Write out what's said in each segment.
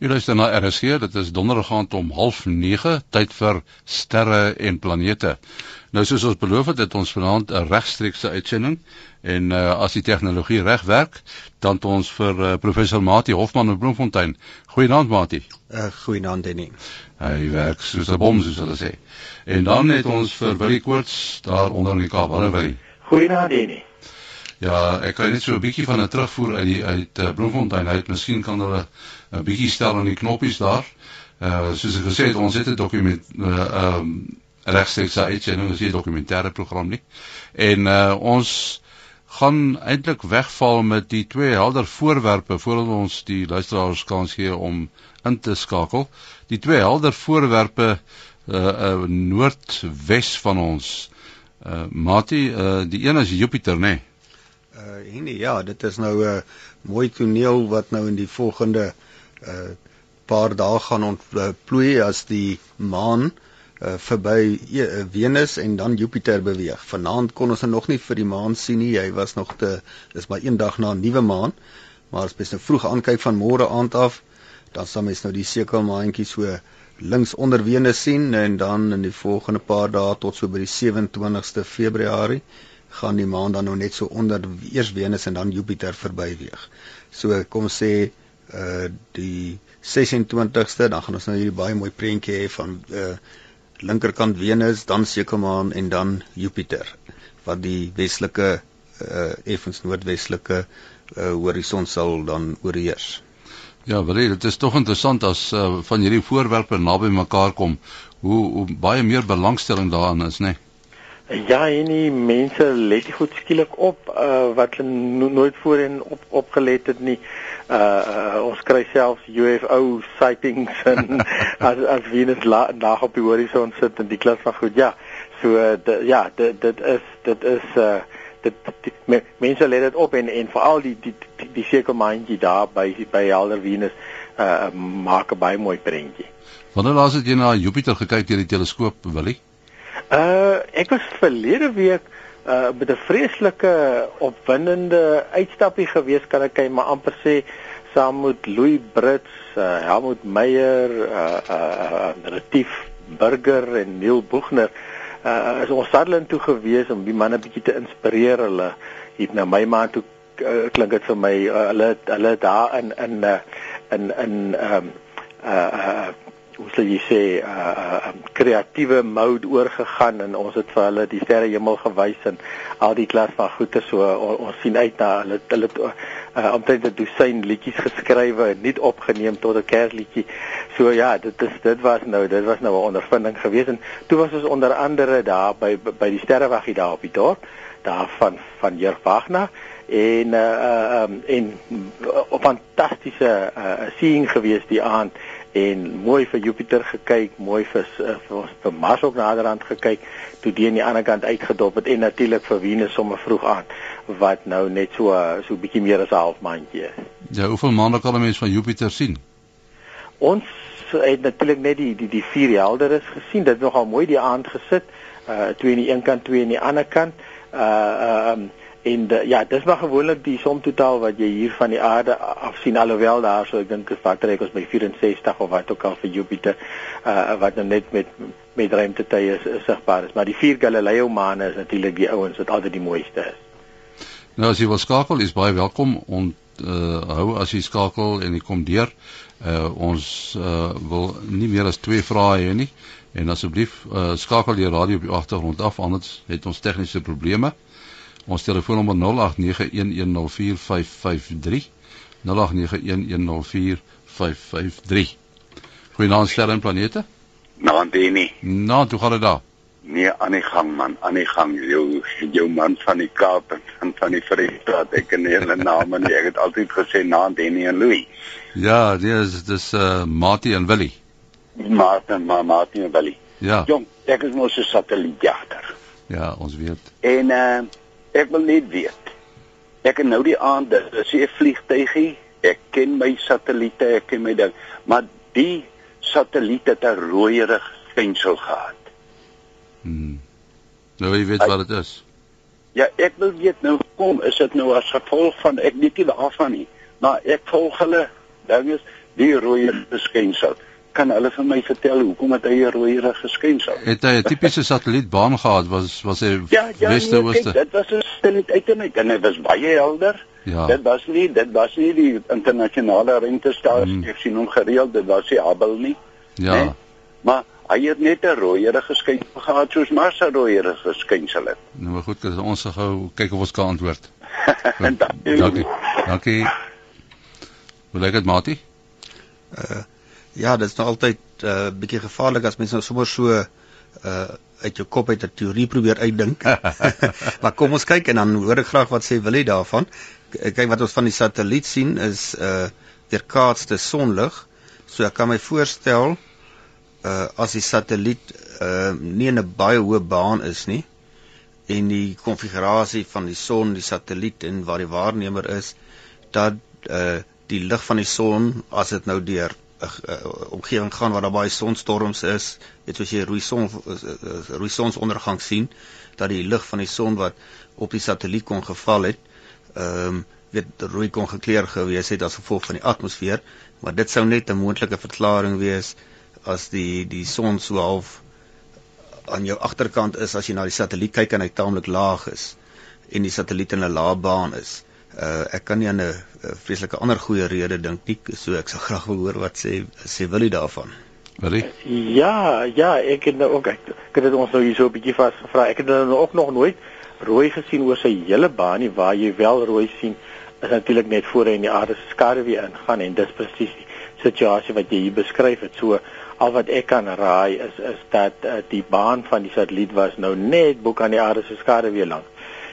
Jy luister na RSG, dit is donderdag aand om 09:30 tyd vir sterre en planete. Nou soos ons beloof het, het ons vanaand 'n regstreekse uitsending en uh, as die tegnologie reg werk, dan het ons vir uh, professor Mati Hofman in Bloemfontein. Goeienaand Mati. Uh, Goeienaand Denny. Hy werk soos 'n bom soos hulle sê. En dan het ons vir Willie Koorts daar onder in die Kaap. Hallo Willie. Goeienaand Denny. Ja, ek kan net so 'n bietjie van 'n terugvoer uit die uit uh, Bloemfontein uit. Miskien kan hulle 'n bietjie stel aan die knoppies daar. Uh soos ek gesê het, ons het 'n dokument uh um regstreeks uitsending, ons het 'n dokumentêre program nie. En uh ons gaan eintlik wegval met die twee helder voorwerpe voordat ons die luisteraars kans gee om in te skakel. Die twee helder voorwerpe uh, uh noordwes van ons. Uh Mati, uh die een is Jupiter, né? Nee? Uh en ja, dit is nou 'n uh, mooi toneel wat nou in die volgende uh paar dae gaan ontplooi as die maan uh verby uh, Venus en dan Jupiter beweeg. Vanaand kon ons nog nie vir die maan sien nie. Hy was nog te dis maar een dag na 'n nuwe maan. Maar as mens nou vroeg aankyk van môre aand af, dan sal mens nou die sekelmaantjie so links onder Venus sien en dan in die volgende paar dae tot so by die 27ste Februarie gaan die maan dan nou net so onder eers Venus en dan Jupiter verbyweeg. So kom sê uh die 26ste dan gaan ons nou hierdie baie mooi prentjie hê van uh linkerkant Venus, dan sekermaan en dan Jupiter wat die westelike uh effens noordwestelike uh horison sal dan oorheers. Ja, wel dit is tog interessant as uh, van hierdie voorwerpe naby mekaar kom, hoe, hoe baie meer belangstelling daarin is, né? Nee? Ja, en die mense let goed skielik op uh wat hulle no nooit voorheen op opgelet het nie. Uh, uh ons kry selfs UFO sightings en as as Venus laag op die horison sit in die klas van goed. Ja. So uh, de, ja, dit dit is dit is uh dit, dit me, mense let dit op en en veral die die die, die sekelmaandjie daar by by helder Venus uh maak 'n baie mooi prentjie. Wanneer laas het jy na Jupiter gekyk deur die teleskoop, Willie? Uh ek was verlede week uh met 'n vreeslike opwindende uitstappie gewees kan ek maar amper sê saam met Louis Brits, uh Helmut Meyer, uh uh Retief Burger en Neil Boegner. Uh is ons Sutherland toe gewees om die manne bietjie te inspireer. Hulle het na my ma toe uh, klink dit vir my uh, hulle hulle daar in in uh, in in ehm um, uh uh hoe sal jy sê 'n uh, uh, kreatiewe mode oorgegaan en ons het vir hulle die sterre hemel gewys en al die klas van goeie so on, ons sien uit na hulle hulle uh, omtrent 'n dosyn liedjies geskrywe en nie opgeneem tot 'n kersliedjie. So ja, dit is dit was nou dit was nou 'n ondervinding geweest en toe was ons onder andere daar by by die sterrewaggie daar op die dorp daar van van Jurg Wagner en uh um en 'n fantastiese uh seeing geweest die aand en mooi vir Jupiter gekyk, mooi vir uh, vir, vir Mars ook naderhand gekyk, toe die aan die ander kant uitgedop het en natuurlik vir Venus sommer vroeg aan wat nou net so uh, so bietjie meer as 'n half maandjie is. Ja, hoeveel maande kan 'n mens van Jupiter sien? Ons het natuurlik net die die die vier helderes gesien. Dit nogal mooi die aand gesit. Uh twee aan die een kant, twee aan die ander kant. Uh uh um, en de, ja, dis maar gewoonlik die som totaal wat jy hier van die aarde af sien alhoewel daar so ek dink is wat reg ons by 64 of wat ook al vir Jupiter uh wat nou net met met ruimtetye is, is sigbaar is maar die vier Galileo maane is natuurlik die ouens wat altyd die mooiste is. Nou as jy wil skakel is baie welkom om uh hou as jy skakel en jy kom deur. Uh ons uh wil nie meer as twee vrae hê nie en asseblief uh skakel die radio op die agtergrond af anders het ons tegniese probleme. Ons telefoonnommer 0891104553 0891104553 Goeienaand sterre en planete. Nou, Deni. Nou, hoe gaan dit daar? Nee, aan die gang man, aan die gang. Jou jou man van die Kaap en van die Vrystaat. Ek ken hulle name nie. Ek het altyd gesê na Deni en Louis. Ja, dis dis uh Mati en Willie. Martin, maar Mati en Willie. Ja. Jong, ek is mos 'n satellietjagter. Ja, ons weet. En uh Ek wil net weet. Ek het nou die aand, dis 'n vliegtygie. Ek ken my satelliete, ek ken my ding, maar die satelliet het 'n rooierig venster gehad. Hmm. Nou jy weet wat dit is. Ja, ek wil weet nou kom, is dit nou as gevolg van ek weet nie waarvan nie, maar ek volg hulle ding is die rooierige skynsel. Kan hulle vir my vertel hoekom het hy 'n rooierige skynsel? Het hy 'n tipiese satellietbaan gehad? Was was hy Ja, ja, weste nee, ooste? kyk, dit was 'n satelliet uit en dit was baie helder. Ja. Dit was nie dit was nie die internasionale ruimtestasie Hmm. ek sien hom gereeld, dit was nie Hubble nie. Ja. né? Maar hy het net 'n rooierige skynsel gehad soos Mars se rooierige skynsel het. Nou maar goed, ons gaan gou kyk of ons kan antwoord. Dankie. Dankie. Dankie. Hoe lyk dit, Matie? Uh ja, dit is nou altyd 'n uh, bietjie gevaarlik as mense nou sommer so uh uit jou kop uit 'n teorie probeer uitdink. maar kom ons kyk en dan hoor ek graag wat sê Willie daarvan. Kyk wat ons van die satelliet sien is uh weerkaatste sonlig. So ek kan my voorstel uh as die satelliet uh nie in 'n baie hoë baan is nie en die konfigurasie van die son, die satelliet en waar die waarnemer is dat uh die lig van die son as dit nou deur omgewing gaan waar daar baie sonstorms is, weet soos jy rooi son uh, rooi sonsondergang sien, dat die lig van die son wat op die satelliet kon geval het, ehm um, weet rooi kon gekleur gewees het as gevolg van die atmosfeer, maar dit sou net 'n moontlike verklaring wees as die die son so half aan jou agterkant is as jy na die satelliet kyk en hy taamlik laag is en die satelliet in 'n lae baan is. Uh ek kan nie aan 'n uh, vreeslike ander goeie rede dink nie, so ek sal graag wil hoor wat sê sê Willie daarvan. Willie? Ja, ja, ek het nou ook ek, ek het dit ons nou hier so 'n bietjie vas gevra. Ek het dit nou ook nog nooit rooi gesien oor sy hele baan nie waar jy wel rooi sien is natuurlik net voor hy in die aarde se skaduwee ingaan en dis presies die situasie wat jy hier beskryf het. So al wat ek kan raai is is dat uh, die baan van die satelliet was nou net bo aan die aarde se skaduwee langs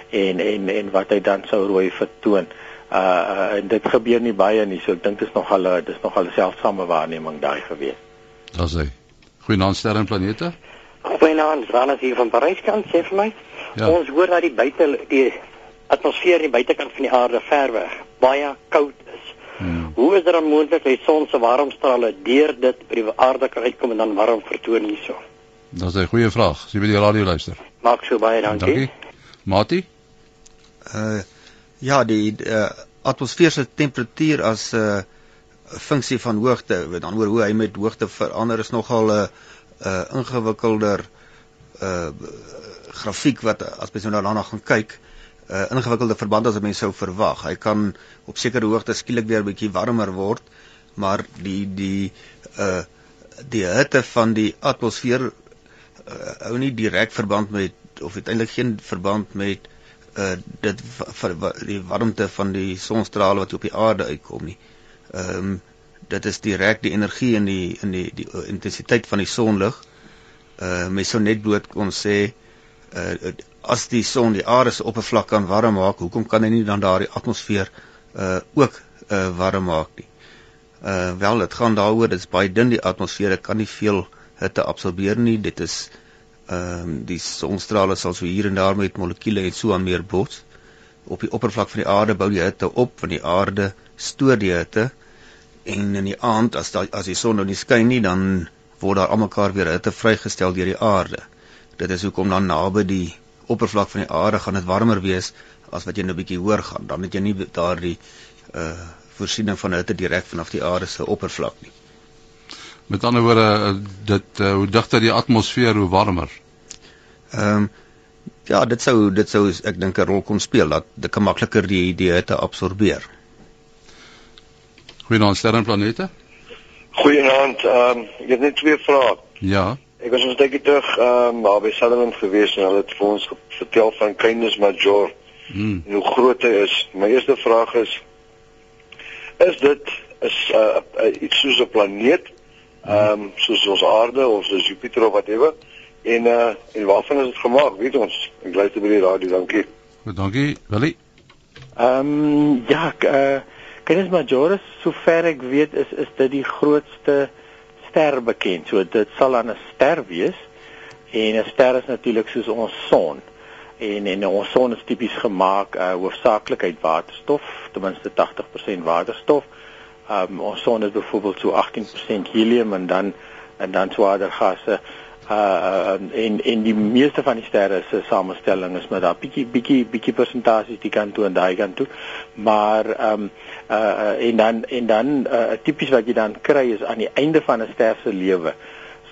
en en en wat hy dan sou rooi vertoon. Uh, uh en dit gebeur nie baie nie, so ek dink dit is nog al 'n dis nog al 'n selfsame waarneming daai gewees. Daar's hy. Goeienaand sterre en planete. Goeienaand, Wannes hier van Paryskant, sê vir my. Ja. Ons hoor dat die buite die atmosfeer aan die buitekant van die aarde ver weg baie koud is. Hmm. Hoe is dit dan moontlik dat die son se warmstrale deur dit by die aarde kan uitkom en dan warm vertoon hierso? Daar's 'n goeie vraag. As jy by die radio luister. Maak so baie dankie. Dankie. Matie? Uh ja, die uh, atmosfeer se temperatuur as 'n uh, funksie van hoogte, met ander woorde hoe hy met hoogte verander is nogal 'n uh, uh, ingewikkelder uh grafiek wat as mens nou daarna gaan kyk, uh ingewikkelde verband as wat mense sou verwag. Hy kan op sekere hoogte skielik weer 'n bietjie warmer word, maar die die uh die hitte van die atmosfeer uh, hou nie direk verband met of uiteindelik geen verband met uh dit vir die warmte van die sonstrale wat op die aarde uitkom nie. Ehm um, dit is direk die energie in die in die die uh, intensiteit van die sonlig. Uh mens sou net bloot kon sê uh as die son die aarde se oppervlak kan warm maak, hoekom kan hy nie dan daardie atmosfeer uh ook uh warm maak nie? Uh wel, dit gaan daaroor, dit is baie dun die atmosfeer, dit kan nie veel hitte absorbeer nie. Dit is ehm um, die sonstrale sal so hier en daar met molekule en so aan meer bots. Op die oppervlak van die aarde bou die hitte op, van die aarde stoor die hitte en in die aand as da, as die son nou nie skyn nie, dan word daar almekaar weer hitte vrygestel deur die aarde. Dit is hoekom dan naby die oppervlak van die aarde gaan dit warmer wees as wat jy nou bietjie hoër gaan. Dan het jy nie daardie uh voorsiening van hitte direk vanaf die aarde se oppervlak nie. Met ander woorde, uh, dit uh, hoe digter die atmosfeer, hoe warmer. Ehm um, ja, dit sou dit sou ek dink 'n rol kon speel dat dit kan makliker die die hitte absorbeer. Goeienaand sterre en planete. Goeienaand. Ehm um, ek het net twee vrae. Ja. Ek was 'n tydjie terug ehm um, daar by Sutherland gewees en hulle het vir ons vertel van Kindness Major Hmm. en hoe groot hy is. My eerste vraag is is dit is uh, uh, iets soos 'n planeet ehm um, soos ons aarde of soos Jupiter of whatever en uh, en waarvan is dit gemaak? Weet ons. Ek luister by die radio, dankie. Goed, dankie. Willie. Ehm um, ja, k- uh Canis Majoris, sover ek weet, is is dit die grootste ster bekend. So dit sal aan 'n ster wees. En 'n ster is natuurlik soos ons son. En en ons son is tipies gemaak uh hoofsaaklik uit waterstof, ten minste 80% waterstof. Ehm um, ons son is byvoorbeeld so 18% helium en dan en dan swaarder gasse uh en en die meeste van die sterre se samestelling is met daai bietjie bietjie bietjie persentasies die kant toe en daai kant toe. Maar ehm um, uh en dan en dan uh tipies wat jy dan kry is aan die einde van 'n ster se lewe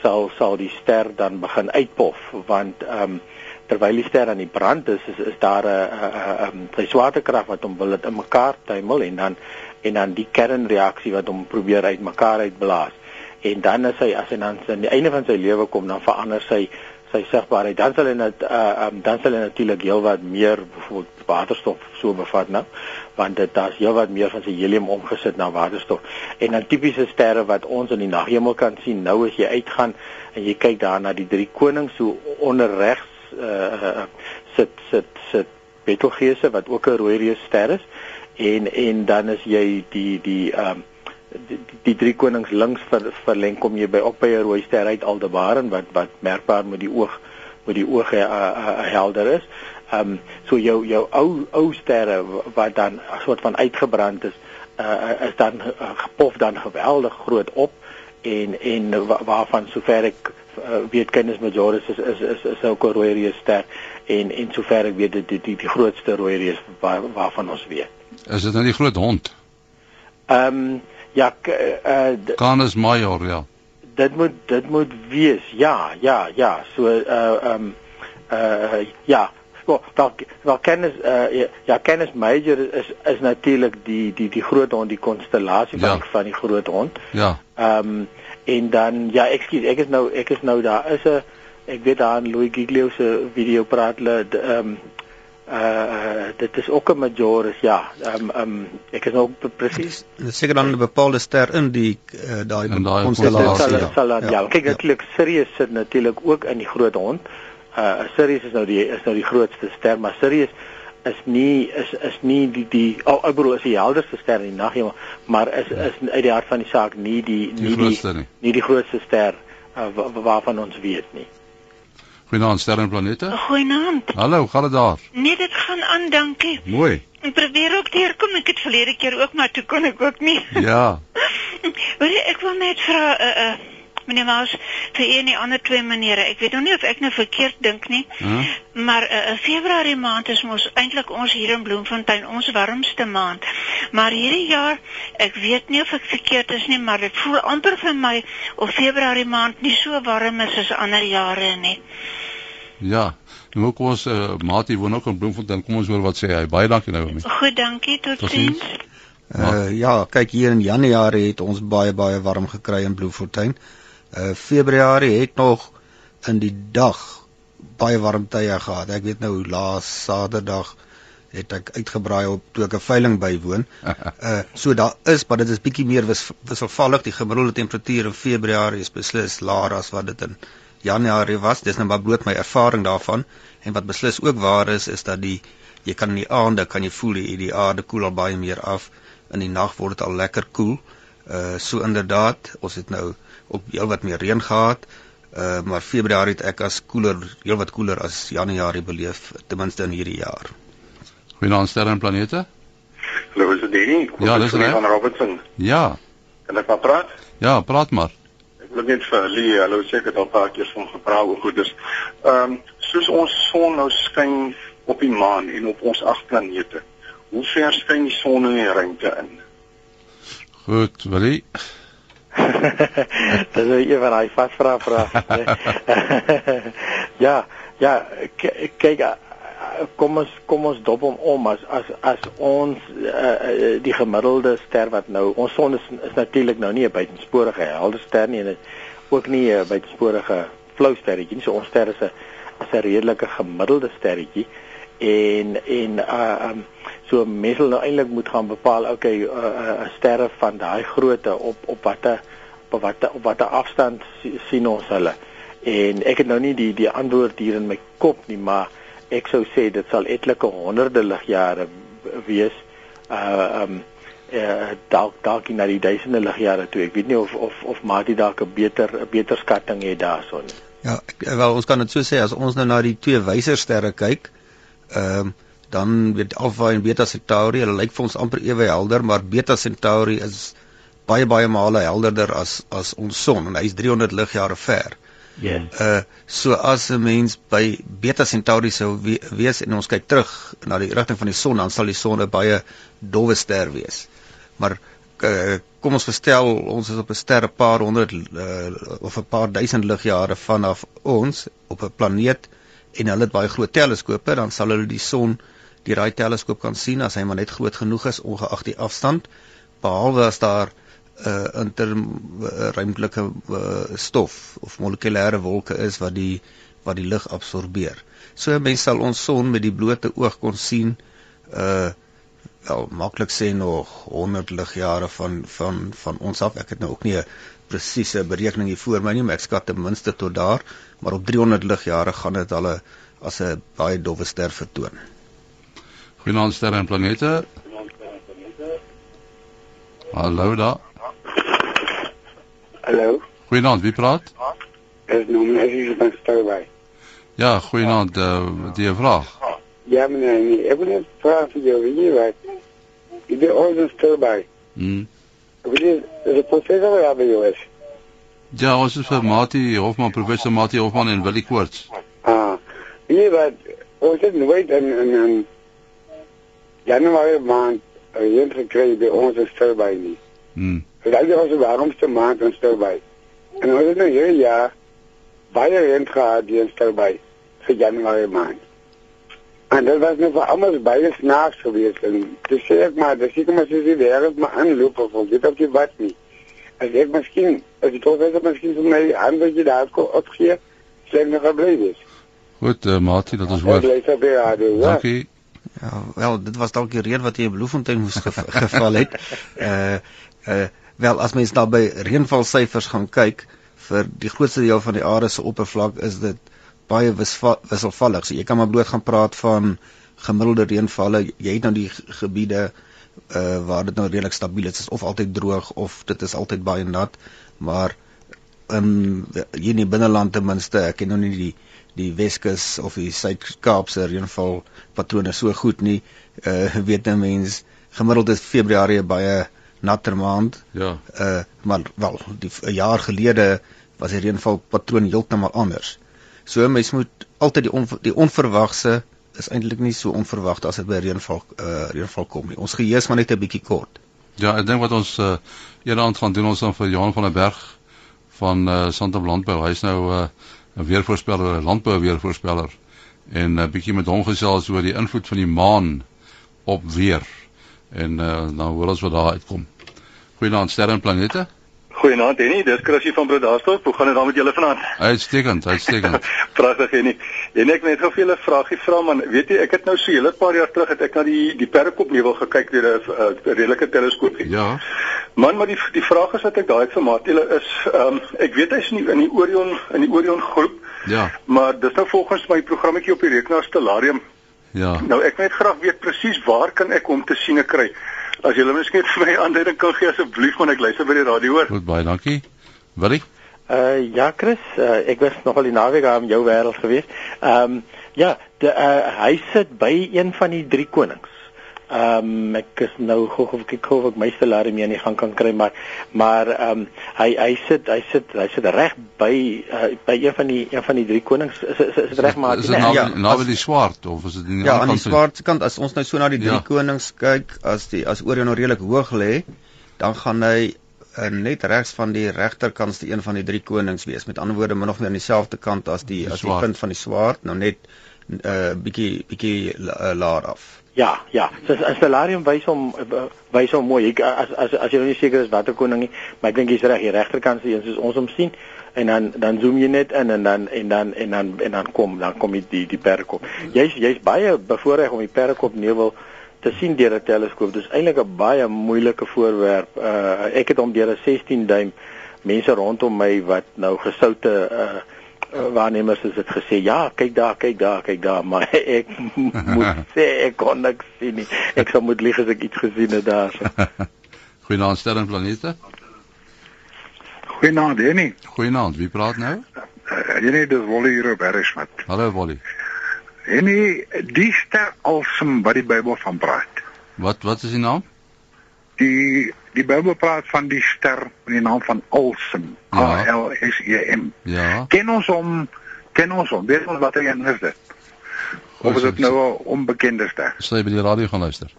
sal sal die ster dan begin uitpof. Want ehm um, terwyl die ster aan die brand is is, is daar 'n 'n swaartekrag wat hom wil dit in mekaar tuimel en dan en dan die kernreaksie wat hom probeer uitmekaar uitblaas en dan as hy as hy dan aan die einde van sy lewe kom dan verander sy sy sigbaarheid. Dan sal hy net uh, um, dan sal hy natuurlik heelwat meer byvoorbeeld waterstof so bevat nou. Want dit daar's heelwat meer van sy helium omgesit na waterstof. En dan tipiese sterre wat ons in die naghemel kan sien nou as jy uitgaan en jy kyk daar na die drie konings so onder regs uh, sit sit sit Betelgeuse wat ook 'n rooi reus ster is. En en dan is jy die die um, die, die drie konings links ver, verleng kom jy by op by 'n rooi ster uit Aldebaran wat wat merkbaar met die oog met die oog uh, uh, helder is. Ehm um, so jou jou ou ou sterre wat dan 'n soort van uitgebrand is, uh, is dan uh, gepof dan geweldig groot op en en waarvan sover ek uh, weet kennis majoris is is is is ook 'n rooi reus ster en en sover ek weet dit die, die die grootste rooi reus waar, waarvan ons weet. Is dit nou die groot hond? Ehm um, Ja, eh uh, Canis major, ja. Dit moet dit moet wees. Ja, ja, ja. So eh uh, ehm um, eh uh, ja. Wel, wel kennis eh uh, ja, kennis major is is natuurlik die die die groot hond, die konstellasie ja. van van die groot hond. Ja. Ehm um, en dan ja, ekskuus, ek is nou ek is nou daar is 'n ek weet daar in Louis Giglio se video praat hulle ehm um, uh dit is ook 'n majoris ja. Um um ek is ook presies seker dan 'n bepaalde ster in die uh, daai konstellasie. ja, sal, ja. ja. Kyk ja. natuurlik Sirius sit natuurlik ook in die groot hond. Uh Sirius is nou die is nou die grootste ster maar Sirius is nie is is nie die die oh, ek bedoel is die helderste ster in die nag maar is ja. is uit die hart van die saak nie die nie die, die nie. die grootste ster uh, waarvan ons weet nie Goeienaand sterrenplanete. Goeienaand. Hallo, gaan dit daar? Nee, dit gaan aan, dankie. Mooi. Ek probeer ook deurkom, ek het verlede keer ook maar toe kon ek ook nie. Ja. Weet jy, ek wil net vra uh uh meneer Maas vir een en ander twee maniere. Ek weet nog nie of ek nou verkeerd dink nie. Huh? Maar uh, Februarie maand is mos eintlik ons hier in Bloemfontein ons warmste maand. Maar hierdie jaar, ek weet nie of ek verkeerd is nie, maar dit voel amper vir my of Februarie maand nie so warm is as ander jare nie. Ja. Nou kom ons uh, maatie woon ook in Bloemfontein. Kom ons hoor wat sê hy. Baie dankie nou mee. Goed, dankie. Totsiens. Uh ja, kyk hier in Januarie het ons baie baie warm gekry in Bloemfontein. Uh Februarie het nog in die dag baie warm tye gehad. Ek weet nou laas Saterdag het ek uitgebraai op toe ek 'n veiling bywoon. Uh so daar is, maar dit is bietjie meer wis, wisselvallig. Die gemiddelde temperatuur in Februarie is beslis laer as wat dit in Januarie was. Dis nou maar bloot my ervaring daarvan en wat beslis ook waar is is dat die jy kan in die aande kan jy voel die, die aarde koel al baie meer af. In die nag word dit al lekker koel. Uh so inderdaad, ons het nou ook heelwat meer reën gehad. Uh maar Februarie het ek as koeler, heelwat koeler as Januarie beleef, ten minste in hierdie jaar. Goeienaand sterre en planete. Hallo, is dit Danny? Ja, dis reg. Van Robertson. Ja. Kan ek maar praat? Ja, praat maar. Ek wil net vir Lee, hallo sê ek het al 'n paar keer van gepraat oor goed. Dus ehm um, soos ons son nou skyn op die maan en op ons agt planete. Hoe ver skyn die son in die ruimte in? Goed, Willie. Dis nou een van daai vasvra vrae. ja, ja, kyk kom ons kom ons dop hom om as as as ons uh, die gemiddelde ster wat nou ons son is, is natuurlik nou nie 'n buitensporige helder ster nie en ook nie 'n buitensporige flou sterretjie nie. So ons ster is 'n is 'n redelike gemiddelde sterretjie en en uh um so mense nou eintlik moet gaan bepaal okay 'n uh, uh, sterre van daai grootte op op watter op watter op watter afstand sien ons hulle. En ek het nou nie die die antwoord hier in my kop nie maar ek sou sê dit sal etlike honderde ligjare wees uh um uh dalk dalk in die duisende ligjare toe. Ek weet nie of of of Mati dalk 'n beter 'n beter skatting het daarson ja wel ons kan dit so sê as ons nou na die twee wysersterre kyk ehm um, dan weet Alpha en Beta Centauri, hulle lyk vir ons amper ewe helder, maar Beta Centauri is baie baie male helderder as as ons son en hy's 300 ligjare ver. Ja. Uh so as 'n mens by Beta Centauri sou we wees en ons kyk terug na die rigting van die son, dan sal die son 'n baie dowwe ster wees. Maar uh, kom ons verstel ons is op 'n ster 'n paar honderd uh, of 'n paar duisend ligjare vanaf ons op 'n planeet en hulle het baie groot teleskope, dan sal hulle die son deur daai teleskoop kan sien as hy maar net groot genoeg is ongeag die afstand behalwe as daar 'n uh, interruimtelike uh, stof of molekulêre wolke is wat die wat die lig absorbeer. So mense sal ons son met die blote oog kon sien uh wel maklik sê nog 100 ligjare van van van ons af. Ek het nou ook nie 'n presiese berekening hier voor my nie, maar ek skat ten minste tot daar, maar op 300 ligjare gaan dit al 'n as 'n baie dowwe ster vertoon. Goeienaand sterre en planete. Hallo daar. Hallo. Goeienaand, wie praat? Is noem my is van Stilbaai. Ja, goeienaand, uh, die vraag. Ja meneer, nee, ek wil net vra vir jou, weet jy wat? Ek ben ooit in Stilbaai. Mm. Jy, is het professor by jou is? Ja, ons is vir Mati Hofman, professor Mati Hofman en Willie Koorts. Ah, jy wat? Ons het nooit in in in Januarie maand een gekry by ons in Stilbaai nie. Mm. Dat was de warmste maand in Stilbaai. En ons het nou hierdie jaar baie reën gehad hier in Stilbaai vir Januarie maand. En dat was nou vir almal baie snaaks geweest en dis sê ek maar, dis ek maar sê die wêreld maar aanloop of of dit op die wat nie. As ek miskien, as die professor miskien vir my antwoordjie daar kon opgee, sê ek nog bly wees. Goed, uh, Mati, dat ons hoor. Ek lees op die radio, ja. Dankie. Ja, wel, dit was dalk die reën wat hier in Bloemfontein moes gev geval het. Uh uh wel as mens nou by reënvalsyfers gaan kyk vir die grootste deel van die aarde se oppervlak is dit baie wisselvallig. So jy kan maar bloot gaan praat van gemiddelde reënvalle. Jy het nou die gebiede uh waar dit nou redelik stabiel is. Is of altyd droog of dit is altyd baie nat, maar in hier in die binneland ten minste, ek ken nou nie die die Weskus of die Suid-Kaapse reënval patrone so goed nie. Uh weet 'n mens gemiddeld is Februarie baie natter maand. Ja. Uh maar wel, die 'n jaar gelede was die reënval patroon heeltemal anders. So mens moet altyd die on, die onverwagse is eintlik nie so onverwagte as dit by reënval uh reënval kom nie. Ons geheue is maar net 'n bietjie kort. Ja, ek dink wat ons uh eendag gaan doen ons dan vir Johan van der Berg van uh Santam Landbou. Hy's nou uh 'n weervoorspeller, 'n landbou weervoorspeller en 'n uh, bietjie met hom gesels oor die invloed van die maan op weer. En uh dan hoor ons wat daar uitkom. Goeienaand sterre en planete. Goeienaand Henny, dis Chrissy van Brodasdorp. Hoe gaan dit daar met julle vanaand? Uitstekend, uitstekend. Pragtig Henny. En ek net gou vir julle 'n vraagie vra man. Weet jy, ek het nou so 'n hele paar jaar terug het ek na die die Perkop nevel gekyk deur 'n uh, redelike teleskoop. Ja. Man, maar die die vraag is wat ek daai vir Matiele is, ehm um, ek weet hy's in die, in die Orion in die Orion groep. Ja. Maar dis nou volgens my programmetjie op die rekenaar Stellarium. Ja. Nou ek net graag weet presies waar kan ek hom te sien kry? As julle miskien vir my aanduiding kan gee asseblief, want ek luister by die radio hoor. Goed, baie dankie. Willie? Uh ja Chris, uh, ek was nogal die naweek daar in jou wêreld gewees. Ehm um, ja, de, uh, hy sit by een van die drie konings. Ehm um, ek is nou gou of ek gou ek my stellare mee aan die gang kan kry maar maar ehm um, hy hy sit hy sit hy sit reg by uh, by een van die een van die drie konings. Is is, is dit reg maar is dit naby ja, naby die swart of is dit nie Ja, aan die swart kant as ons nou so na die drie ja. konings kyk as die as Orion nou redelik hoog lê dan gaan hy uh, net regs van die regterkant die een van die drie konings wees. Met ander woorde min of meer aan dieselfde kant as die, die as die punt van die swart nou net 'n uh, bietjie bietjie uh, laer af Ja, ja. So 'n stellarium wys hom wys hom mooi. Ek as as as jy nou nie seker is watter koning nie, maar ek dink jy's reg, die regterkant se een soos ons hom sien en dan dan zoom jy net in en dan en dan en dan en dan kom dan kom jy die die perkop. Jy's jy's baie bevoorreg om die perkop nevel te sien deur 'n teleskoop. Dis eintlik 'n baie moeilike voorwerp. Uh ek het hom deur 'n 16 duim mense rondom my wat nou gesoute uh, waarnemers het dit gesê ja kyk daar kyk daar kyk daar maar ek moet sê ek kon niks sien nie. Ek sou moet lieg as ek iets gesien het daar. Goeienaand sterre planete. Goeienaand Henny. Goeienaand wie praat nou? Uh, Henny dis Wolly hier op Harrismith Hallo Wolly. Henny die ster alsem wat die Bybel van praat. Wat wat is die naam? Die die Bybel praat van die ster met die naam van Alsem. Ja. A L S E M. Ja. Ken ons hom? Ken ons hom? Weet ons wat hy een is dit? Of is dit nou 'n onbekende ster? Sal jy by die radio gaan luister?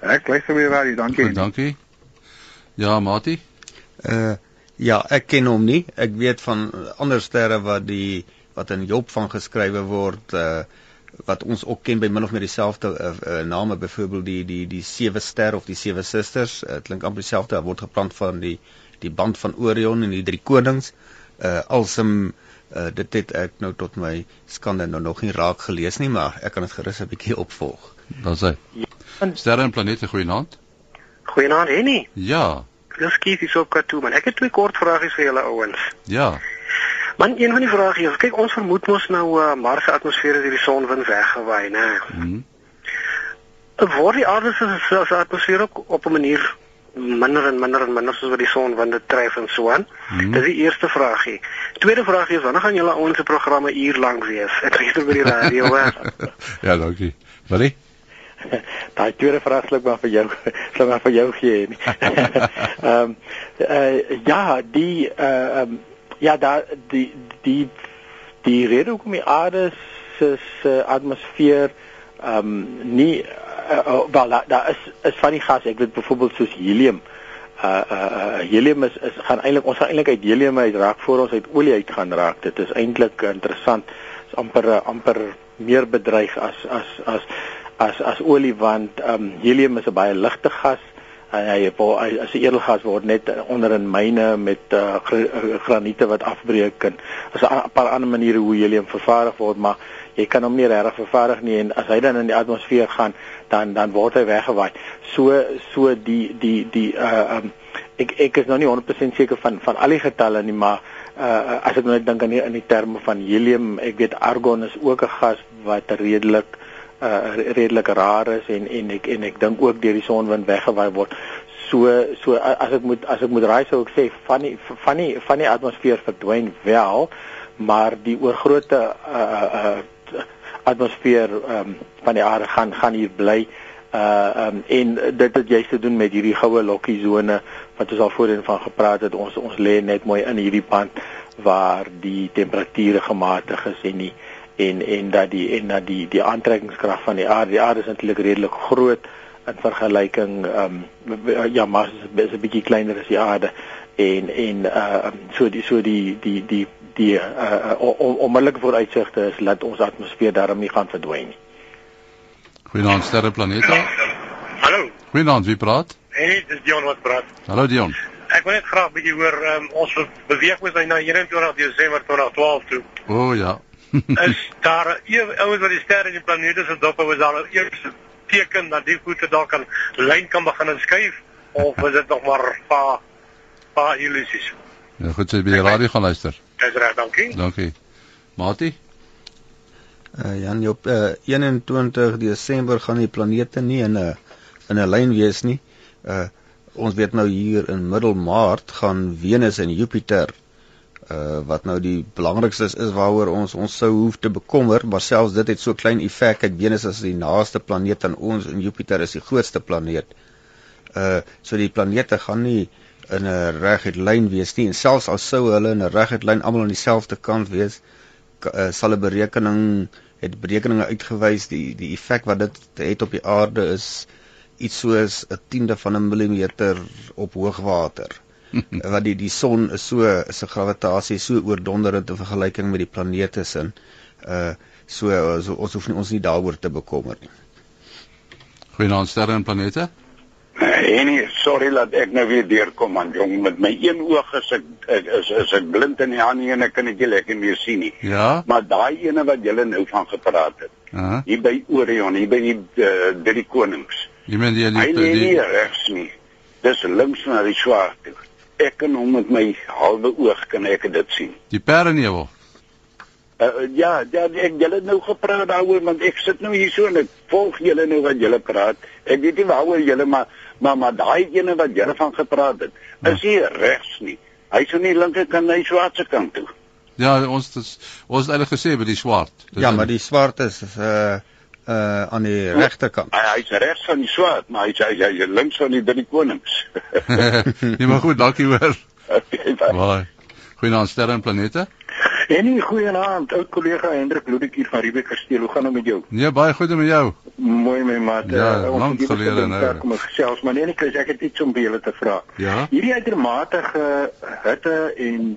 Ek luister by die radio, dankie. Goed, dankie. Ja, Mati. Uh ja, ek ken hom nie. Ek weet van ander sterre wat die wat in Job van geskrywe word uh wat ons ook ken by min of meer dieselfde uh, uh, name byvoorbeeld die die die sewe ster of die sewe susters uh, klink amper dieselfde word geplant van die die band van Orion en die drie konings. Uh alsem uh, dit het ek nou tot my skande nou nog nie raak gelees nie maar ek kan dit gerus 'n bietjie opvolg. Dan sê. Sterre en planete goeienaand. Goeienaand Henny. Ja. Dis kies hier op Kato man. Ek het twee kort vragies vir julle ouens. Ja Man, een van die vrae is, kyk ons vermoed mos nou uh, Mars se atmosfeer is deur die sonwind weggewaai, né? Mhm. Word die aarde se se atmosfeer ook op 'n manier minder en minder en minder soos wat die sonwinde tref en so aan? Mhm. Dis die eerste vraagie. Tweede vraagie is wanneer gaan julle ouens se programme uur lank wees? Ek luister by die radio, hè. ja, dankie. Willie? Daai tweede vraag sal ek maar vir jou sal maar vir jou gee. Ehm um, uh, ja, die uh, um, ja, daar die die die rede hoekom die aarde se se atmosfeer ehm um, nie uh, uh, wel daar da is is van die gas, ek weet byvoorbeeld soos helium. Uh uh, uh helium is is gaan eintlik ons gaan eintlik uit helium uit raak voor ons uit olie uit gaan raak. Dit is eintlik interessant. Is amper amper meer bedreig as as as as as olie want ehm um, helium is 'n baie ligte gas en hy hy as 'n edelgas word net onder in myne met uh, graniete wat afbreek en as 'n paar ander maniere hoe helium vervaardig word maar jy kan hom nie regtig vervaardig nie en as hy dan in die atmosfeer gaan dan dan word hy weggewaai. So so die die die uh um, ek ek is nou nie 100% seker van van al die getalle nie maar uh as ek nou net dink aan die in die terme van helium ek weet argon is ook 'n gas wat redelik uh redelik rar is en en ek en ek dink ook deur die sonwind weggewaai word. So so as ek moet as ek moet raai sou ek sê van die van die van die atmosfeer verdwyn wel, maar die oorgrootte uh uh atmosfeer um, van die aarde gaan gaan hier bly. Uh um, en dit het juist te doen met hierdie goue lokkie sone wat ons al voorheen van gepraat het. Ons ons lê net mooi in hierdie band waar die temperature gematig is en die en en dat die en dat die die aantrekkingskrag van die aarde die aarde is eintlik redelik groot in vergelyking ehm um, ja Mars is 'n bietjie kleiner as die aarde en en uh so die so die die die die uh onmiddellike vooruitsigte is dat ons atmosfeer daarom nie gaan verdwyn nie. Goeienaand sterre planete. Hallo. Goeienaand, wie praat? Hey, dis Dion wat praat. Hallo Dion. Ek wil net graag 'n bietjie hoor um, ons beweeg mos nou na 21 Desember 2012 toe. O oh, ja. is daar ouens wat die sterre en die planete se dop was daar eers teken dat die voete dalk kan lyn kan begin skuif of is dit nog maar pa pa illusies? Ja, goed, jy by die radio gaan luister. Dis reg, dankie. Dankie. Mati? Uh Jan, op uh, 21 Desember gaan die planete nie in 'n in 'n lyn wees nie. Uh ons weet nou hier in middelmaart gaan Venus en Jupiter uh wat nou die belangrikste is, is waaroor ons ons sou hoef te bekommer, maar selfs dit het so klein effek. Ek Venus is die naaste planeet aan ons en Jupiter is die grootste planeet. Uh so die planete gaan nie in 'n reguit lyn wees nie en selfs al sou hulle in 'n reguit lyn almal aan dieselfde kant wees, uh, sal 'n berekening het berekeninge uitgewys die die effek wat dit het op die aarde is iets soos 'n tiende van 'n millimeter op hoogwater. wat die die son is so is 'n gravitasie so oordonderend in vergelyking met die planete sin. Uh so, so ons hoef nie ons nie daaroor te bekommer nie. Goeienaand sterre en planete. En nee, sorry dat ek nou weer deurkom man jong met my een oog is ek, is is ek blind in die ander een ek kan dit lekker meer sien nie. Ja. Maar daai ene wat julle nou van gepraat het. Uh -huh. Hier by Orion, hier by die uh, drie konings. Jy meen die lê die, nie regs nie. Dis links na die swart toe. Ek kan hom met my halwe oog kan ek dit sien. die pernevel. Uh, ja, ja, ek julle nou gepraat daaroor want ek sit nou hier so en ek volg julle nou wat julle praat. Ek weet nie waaroor julle maar maar maar daai ene wat julle van gepraat het, is nie regs nie. Hy sou nie linkerkant na die swartse kant toe. Ja, ons dis ons het eintlik gesê by die swart. Dis Ja, maar die swart is uh uh aan die regterkant. Hy hy's regs van die swaard, maar hy's hy, hy, hy links van die drie konings. nee, maar goed, dankie hoor. Okay, bye. Goeienaand sterre en planete. En nie goeienaand, ou kollega Hendrik Ludwig hier van Riebeek Kasteel. Hoe gaan dit met jou? Nee, baie goed met jou. Mooi my maat. Ja, ons lank gelede, nou. Kom ons gesels, maar nee, ek ek het iets om by julle te vra. Ja. Hierdie uitermate hitte en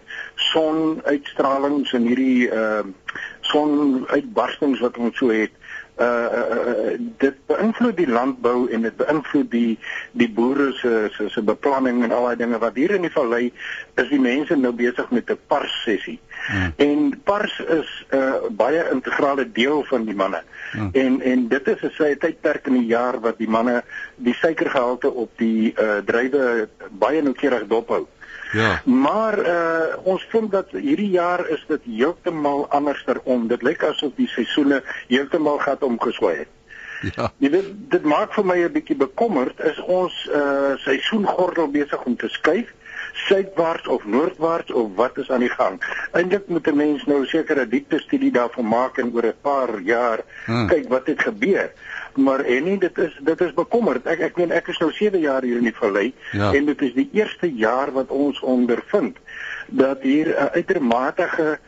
sonuitstralings en hierdie ehm uh, sonuitbarstings wat ons so het, uh, uh, dit beïnvloed die landbou en dit beïnvloed die die boere se se se beplanning en al daai dinge wat hier in die vallei is die mense nou besig met 'n pars sessie. Hmm. En pars is 'n uh, baie integrale deel van die manne. Hmm. En en dit is 'n sy tydperk in die jaar wat die manne die suikergehalte op die uh, druiwe baie noukeurig dophou. Ja. Maar uh ons vind dat hierdie jaar is dit heeltemal anderster om. Dit lyk asof die seisoene heeltemal gat omgeswaai het. Ja. Jy weet dit maak vir my 'n bietjie bekommerd is ons uh seisoengordel besig om te skuif suidwaarts of noordwaarts of wat is aan die gang. Eintlik moet 'n mens nou seker 'n diepte studie daarvan maak en oor 'n paar jaar Hmm. kyk wat het gebeur. Maar en nie dit is dit is bekommerd. Ek ek meen ek is nou 7 jaar hier in die vallei Ja. en dit is die eerste jaar wat ons ondervind dat hier 'n uitermate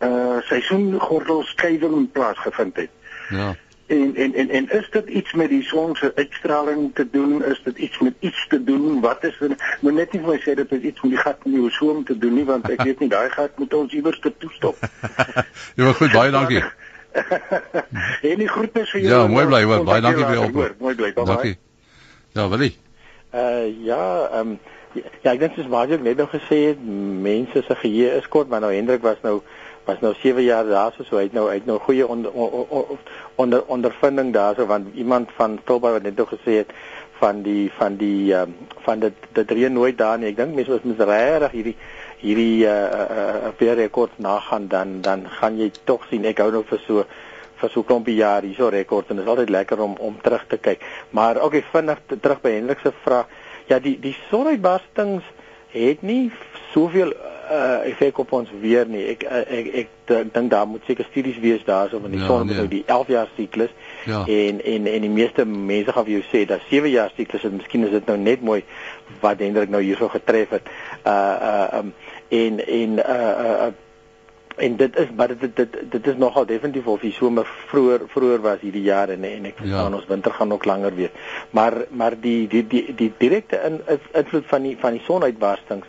uh seisoengordelskuiwing plaasgevind het. Ja. En en en en is dit iets met die son se uitstraling te doen? Is dit iets met iets te doen? Wat is dit? Moet net nie vir my sê dit het iets met die gat in die ozon te doen nie, want ek weet nie daai gat moet ons iewers te toestop. Ja, goed, baie dankie. en die groete vir Ja, julle. mooi bly hoor. Baie dankie vir jou oproep. Mooi bly. Bye. Dankie. Ja, Willie. Uh ja, ehm um, ja, ek dink soos ook net nou gesê het, mense se geheue is kort, maar nou Hendrik was nou was nou 7 jaar daar so, hy het nou uit nou goeie onder onder, onder ondervinding daarso want iemand van Tilburg wat net nou gesê het van die van die um, van dit dit reën nooit daar nie. Ek dink mense was mis regtig hierdie hierdie uh uh weer rekord nagaan dan dan gaan jy tog sien ek hou nou vir so vir so klompie jaar hierso rekord en dit is altyd lekker om om terug te kyk. Maar okay, vinnig te, terug by Hendrik se vraag. Ja, die die sonuitbarstings het nie soveel uh effek op ons weer nie. Ek uh, ek ek, dink daar moet seker studies wees daarso van die Ja, son nee. met nou die 11 jaar siklus. Ja. En en en die meeste mense gaan vir jou sê dat 7 jaar siklus en miskien is dit nou net mooi wat Hendrik nou hierso getref het. Uh uh um, en en uh uh en dit is maar dit dit dit is nogal definitief of die somer vroeër vroeër was hierdie jaar en en ek verstaan ja. ons winter gaan ook langer wees. Maar maar die die die die direkte in, invloed van die van die sonuitbarstings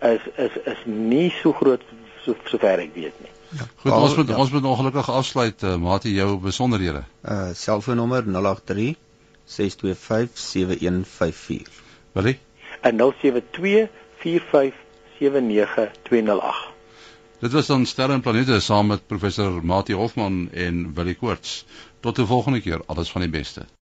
is is is nie so groot so sover ek weet nie. Goed, Al- ons moet ja. ons moet ongelukkig afsluit, uh, Mati, jou besonderhede. Uh selfoonnommer 083 625 7154. Willie? En 072 45 79208. Dit was dan Sterre en Planete saam met professor Mati Hofman en Willie Koorts. Tot 'n volgende keer, alles van die beste.